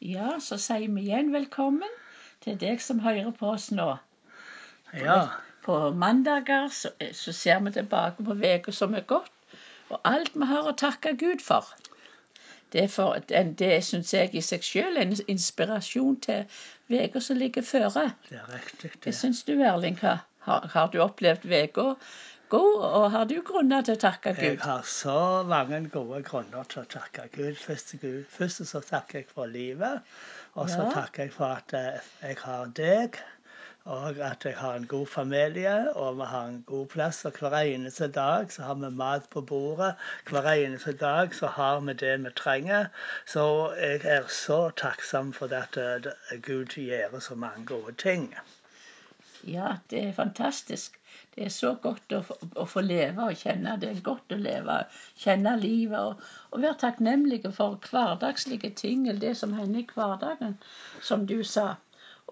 Ja, så sier vi igjen velkommen til deg som hører på oss nå. Ja. På mandager så, så ser vi tilbake på uka som er gått, og alt vi har å takke Gud for. Det, for, det, syns jeg i seg sjøl er en inspirasjon til uka som ligger føre. Det er riktig. Det. syns du, Erling? Har, har du opplevd uka god, og har du grunner til å takke Gud? Jeg har så mange gode grunner til å takke Gud. Først, Gud. Først så takker jeg for livet. Og så Ja. takker jeg for at eh, jeg har deg. Og at jeg har en god familie, og vi har en god plass. Og hver eneste dag så har vi mat på bordet. Hver eneste dag så har vi det vi trenger. Så jeg er så takksom for at eh, Gud gjør så mange gode ting. Ja, det er fantastisk. Det er så godt å, å få leve og kjenne. Det er godt å leve, kjenne livet og, og være takknemlige for hverdagslige ting, eller det som hender i hverdagen, som du sa.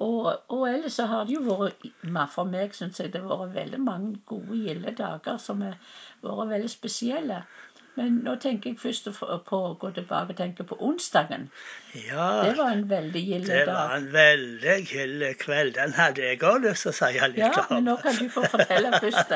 Og, og ellers så har det jo vært For meg syns jeg det har vært veldig mange gode, gilde dager som har vært veldig spesielle. Men nå tenker jeg først på å gå tilbake og tenke på onsdagen. Ja, Det var en veldig gilde det var en veldig gild kveld. Den hadde jeg òg lyst til å si litt Ja, om. men nå kan du få fortelle først.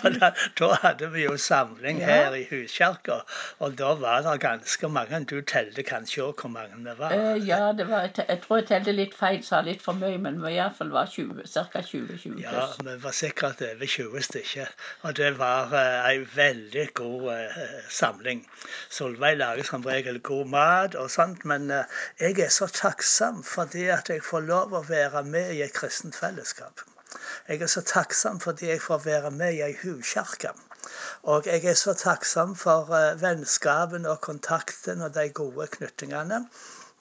For da, da hadde vi jo samling Ja. her i huskirka, og da var det ganske mange. Du telte kanskje òg hvor mange det var? Uh, ja, det var, jeg tror jeg telte litt feil, sa litt for mye, men vi iallfall var 20, ca. 20-20 Ja, vi var sikkert over 20 stykker. Og det var uh, ei veldig god eh, samling. Solveig lager som regel god mat og sånt, men eh, jeg er så takksom fordi at jeg får lov å være med i et kristent fellesskap. Jeg er så takksom fordi jeg får være med i ei huskirke. Og jeg er så takksom for eh, vennskapen og kontakten og de gode knyttingene.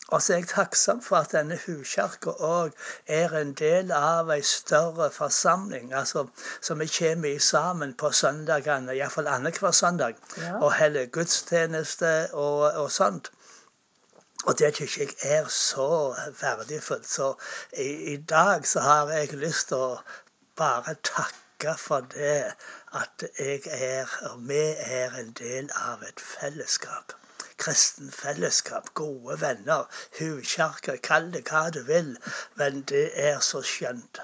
Og så er jeg takksom for at denne huskirka òg er en del av ei større forsamling. Altså, så vi kommer i sammen på søndagene, iallfall annenhver søndag, Ja. og holder gudstjeneste og, og sånt. Og det syns jeg er så verdifullt. Så i, i dag så har jeg lyst til å bare takke for det at jeg er, og vi er en del av et fellesskap. Kristen fellesskap, gode venner, huskjerker, kall det hva du vil. Men det er så skjønt.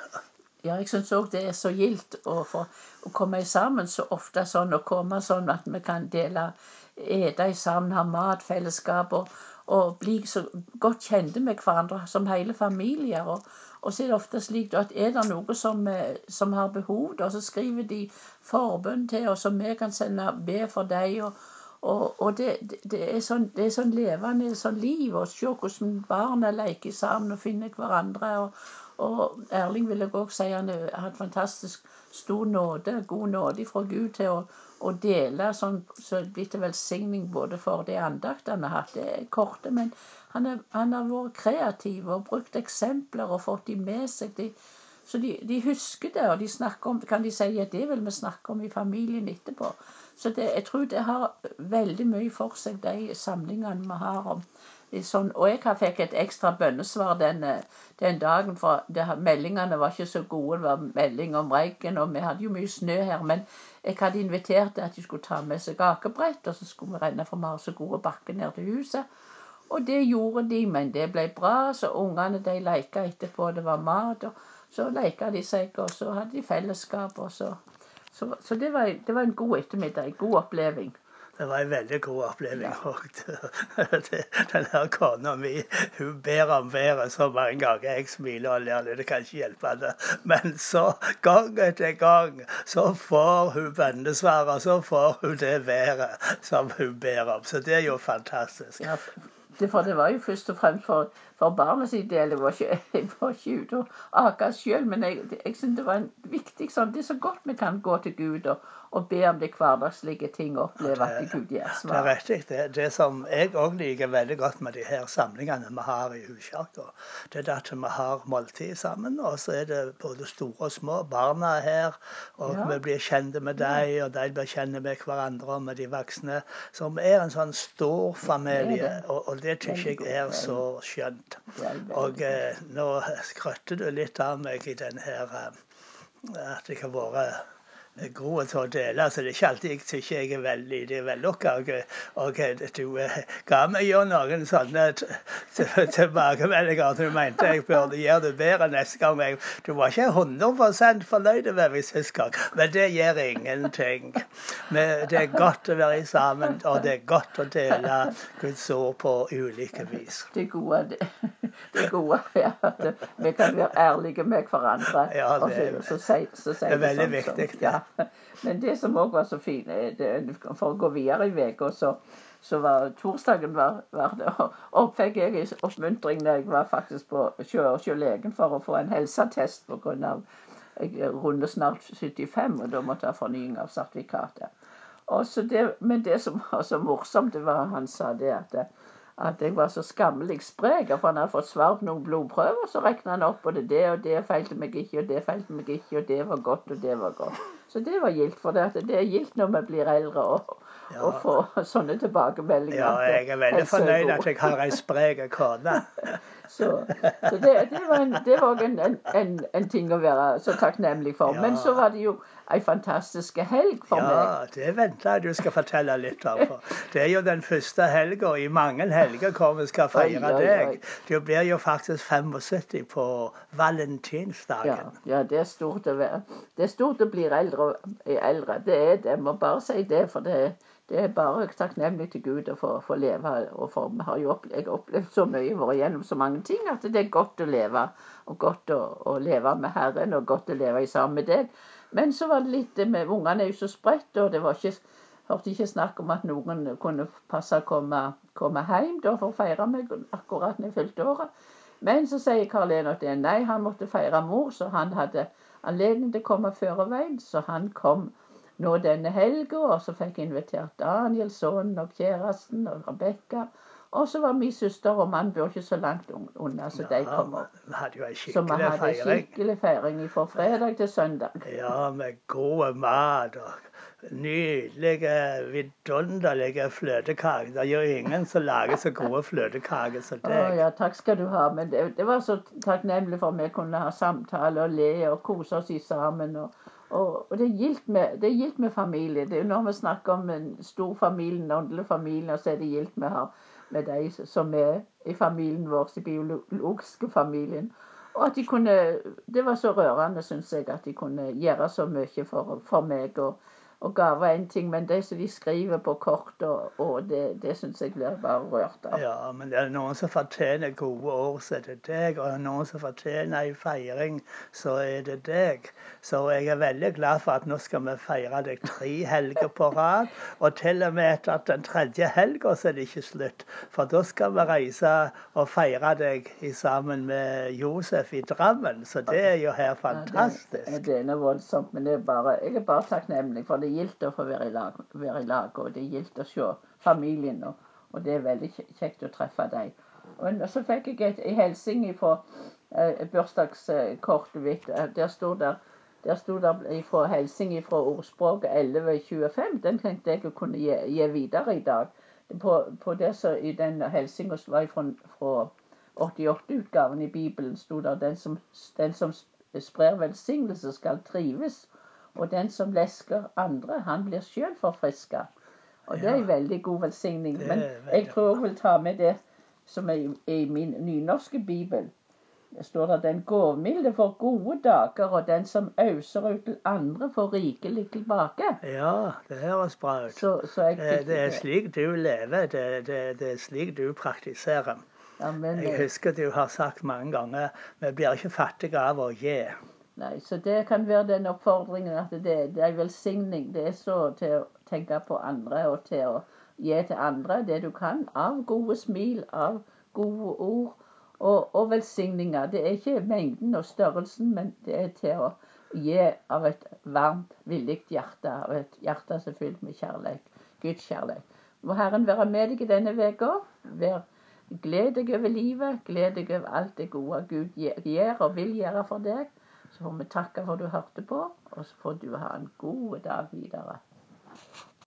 Ja, jeg syns òg det er så gildt å, å komme sammen så ofte sånn, og komme sånn at vi kan dele, ete sammen, ha mat, fellesskap, og, og bli så godt kjente med hverandre som hele familier. Og, og så er det ofte slik at er det noe som, eh, som har behov, da, så skriver de forbønn til oss, og vi kan sende be for deg. og og, og det, det, er sånn, det er sånn levende sånn liv å se hvordan barna leker sammen og finner hverandre. Og, og Erling vil jeg òg si han hatt fantastisk stor nåde, god nåde fra Gud til å, å dele sånn så det blitt til velsigning både for de andaktene han har hatt. Det er korte, men han, er, han har vært kreativ og brukt eksempler og fått de med seg. De, så de, de husker det, og de snakker om kan de si at det vil vi snakke om i familien etterpå. Så det, jeg tror det har veldig mye for seg, de samlingene vi har om sånn, Og jeg fikk et ekstra bønnesvar den, eh, den dagen, for det, meldingene var ikke så gode. Det var melding om regn, og vi hadde jo mye snø her. Men jeg hadde invitert til at de skulle ta med seg akebrett, og så skulle vi renne, for vi har så gode bakker ned til huset. Og det gjorde de, men det ble bra, så ungene de leka etterpå. Det var mat, og så leika de seg, og så hadde de fellesskap, og så Så, så det, var, det var en god ettermiddag, en god oppleving. Det var en veldig god oppleving. Ja. den her kona mi hun ber om været så mange ganger. Jeg smiler og ler det kan ikke hjelpe det. Men så, gang etter gang, så får hun bønnesvaret. så får hun det været som hun ber om. Så det er jo fantastisk. Ja, det, for det var jo først og fremst for, for barnets ideell. Jeg var ikke, jeg var ikke ute og aka sjøl, men jeg, jeg synes det var en viktig sånn Det er så godt vi kan gå til Gud og, og be om de hverdagslige ting og oppleve at Gud gir Det er riktig. Det, det som jeg òg liker veldig godt med de her samlingene vi har i huskirka, det er at vi har måltid sammen. Og så er det både store og små. Barna er her, og Ja. vi blir kjente med dem, og de blir kjente med hverandre og med de voksne. Som er en sånn stor familie, Det det. og, og det syns jeg er så skjønt. Og eh, nå skrøtte du litt av meg i den her eh, at jeg har vært god til å dele, så det er ikke alltid jeg syns jeg er veldig det er vellykka. Og, du eh, ga meg jo noen sånne tilbakemeldinger du mente jeg burde gjøre det bedre neste gang. Men du var ikke 100 fornøyd med meg sist gang, men det gjør ingenting. Men det er godt å være sammen, og det er godt å dele Guds ord på ulike vis. Det gode, det, det gode er at vi kan være ærlige med hverandre. Ja, det, og så, så, så, så, det er veldig sånn, viktig. Ja. Men det som òg var så fint, for å gå videre i uka, så, så var torsdagen var, var det, og fikk jeg oppmuntring når jeg var faktisk på hos for å få en helseattest pga. jeg runder snart 75, og da måtte jeg ha fornying av sertifikatet. Det, men det som var så morsomt, det var han sa det at at jeg var så skammelig sprek. For han hadde fått svar på noen blodprøver, så regna han opp, det, det og det feilte meg ikke, og det feilte meg ikke, og det var godt, og det var godt. Så det var gildt. For det, det er gildt når vi blir eldre å ja. få sånne tilbakemeldinger. Ja, jeg er veldig fornøyd at jeg har ei sprek kone. så, så det, det, var, en, det var en, en, en, ting å være så takknemlig for. Ja. Men så var det jo ei fantastisk helg for ja, meg. Ja, det venter jeg du skal fortelle litt om. Det er jo den første helga i mange helger hvor vi skal feire oi, oi, oi. deg. Du blir jo faktisk 75 på valentinsdagen. Ja, ja, det er stort å være. Det er stort å bli eldre. Eldre. Det er det. Må bare si det. for det det er bare takknemlig til Gud å få, leve. og for vi har jo opplevd, Jeg har opplevd så mye, vært gjennom så mange ting, at det er godt å leve. Og godt å, å leve med Herren, og godt å leve sammen med deg. Men så var det litt med Ungene er jo så spredt, og det var ikke, hørte ikke snakk om at noen kunne passe å komme, komme hjem da for å feire meg akkurat når jeg fylte året. Men så sier Karl Enok at nei, han måtte feire mor, så han hadde anledning til å komme før veien. Så han kom nå denne helga, og så fikk jeg invitert Daniel, sønnen og kjæresten og Rebekka. Og så var min søster og mann bor ikke så langt unna, så ja, de kom opp. Så vi hadde skikkelig feiring fra fredag til søndag. Ja, med god mat og nydelige, vidunderlige fløtekaker. Det er jo ingen som lager så gode fløtekaker som deg. Å, ja, takk skal du ha. Men det, det var så takknemlig for at vi kunne ha samtale og le og kose oss sammen. og og, det gildt med, med, familie. Det er jo Når vi snakker om en stor familie, en åndelig familie, og så er det gildt vi har med de som er i familien vår, i biologiske familien. Og at de kunne Det var så rørende, syns jeg, at de kunne gjøre så mye for, for meg. og og gaver er en ting, men det som de skriver på kort, og, og det, det syns jeg blir bare rørt av. Ja, men det er noen som fortjener gode år, så er det deg. Og det er noen som fortjener en feiring, så er det deg. Så jeg er veldig glad for at nå skal vi feire deg tre helger på rad. Og til og med etter den tredje helga så er det ikke slutt. For da skal vi reise og feire deg sammen med Josef i Drammen. Så det er jo her fantastisk. Ja, det, det er voldsomt, men er bare, jeg er bare takknemlig for det gildt å få være i lag, være i lag og det gildt å se familien. Og, og, det er veldig kjekt å treffe dem. Og så fikk jeg et, en hilsen fra eh, bursdagskortet mitt. Eh, der sto der der sto det fra hilsen fra ordspråket 1125. Den tenkte jeg å kunne gi, gi videre i dag. På, på det så, I den hilsinga som var fra, fra 88-utgaven i Bibelen, sto det den som, den som sprer velsignelse, skal trives. Og den som lesker andre, han blir sjøl forfriska. Og det er en veldig god velsigning. Men jeg tror jeg vil ta med det som er i min nynorske bibel. Det står der 'Den gåvmilde får gode dager, og den som auser ut til andre, får rikelig tilbake'. Ja, det høres bra ut. Så, så det, det, er slik du lever. Det, det, det er slik du praktiserer. Ja, men, jeg husker du har sagt mange ganger vi blir ikke fattige av å gi. Nei, så det kan være den oppfordringen at det, det er velsigning. Det er så til å tenke på andre og til å gi til andre det du kan. Av gode smil, av gode ord og, og velsigninger. Det er ikke mengden og størrelsen, men det er til å gi av et varmt, villig hjerte. Av et hjerte som er fylt med kjærlighet. Guds kjærlighet. Må Herren være med deg i denne uka. Gled deg over livet. Gled deg over alt det gode Gud gjør og vil gjøre for deg. Så får vi takke for at du hørte på, og så får du ha en god dag videre.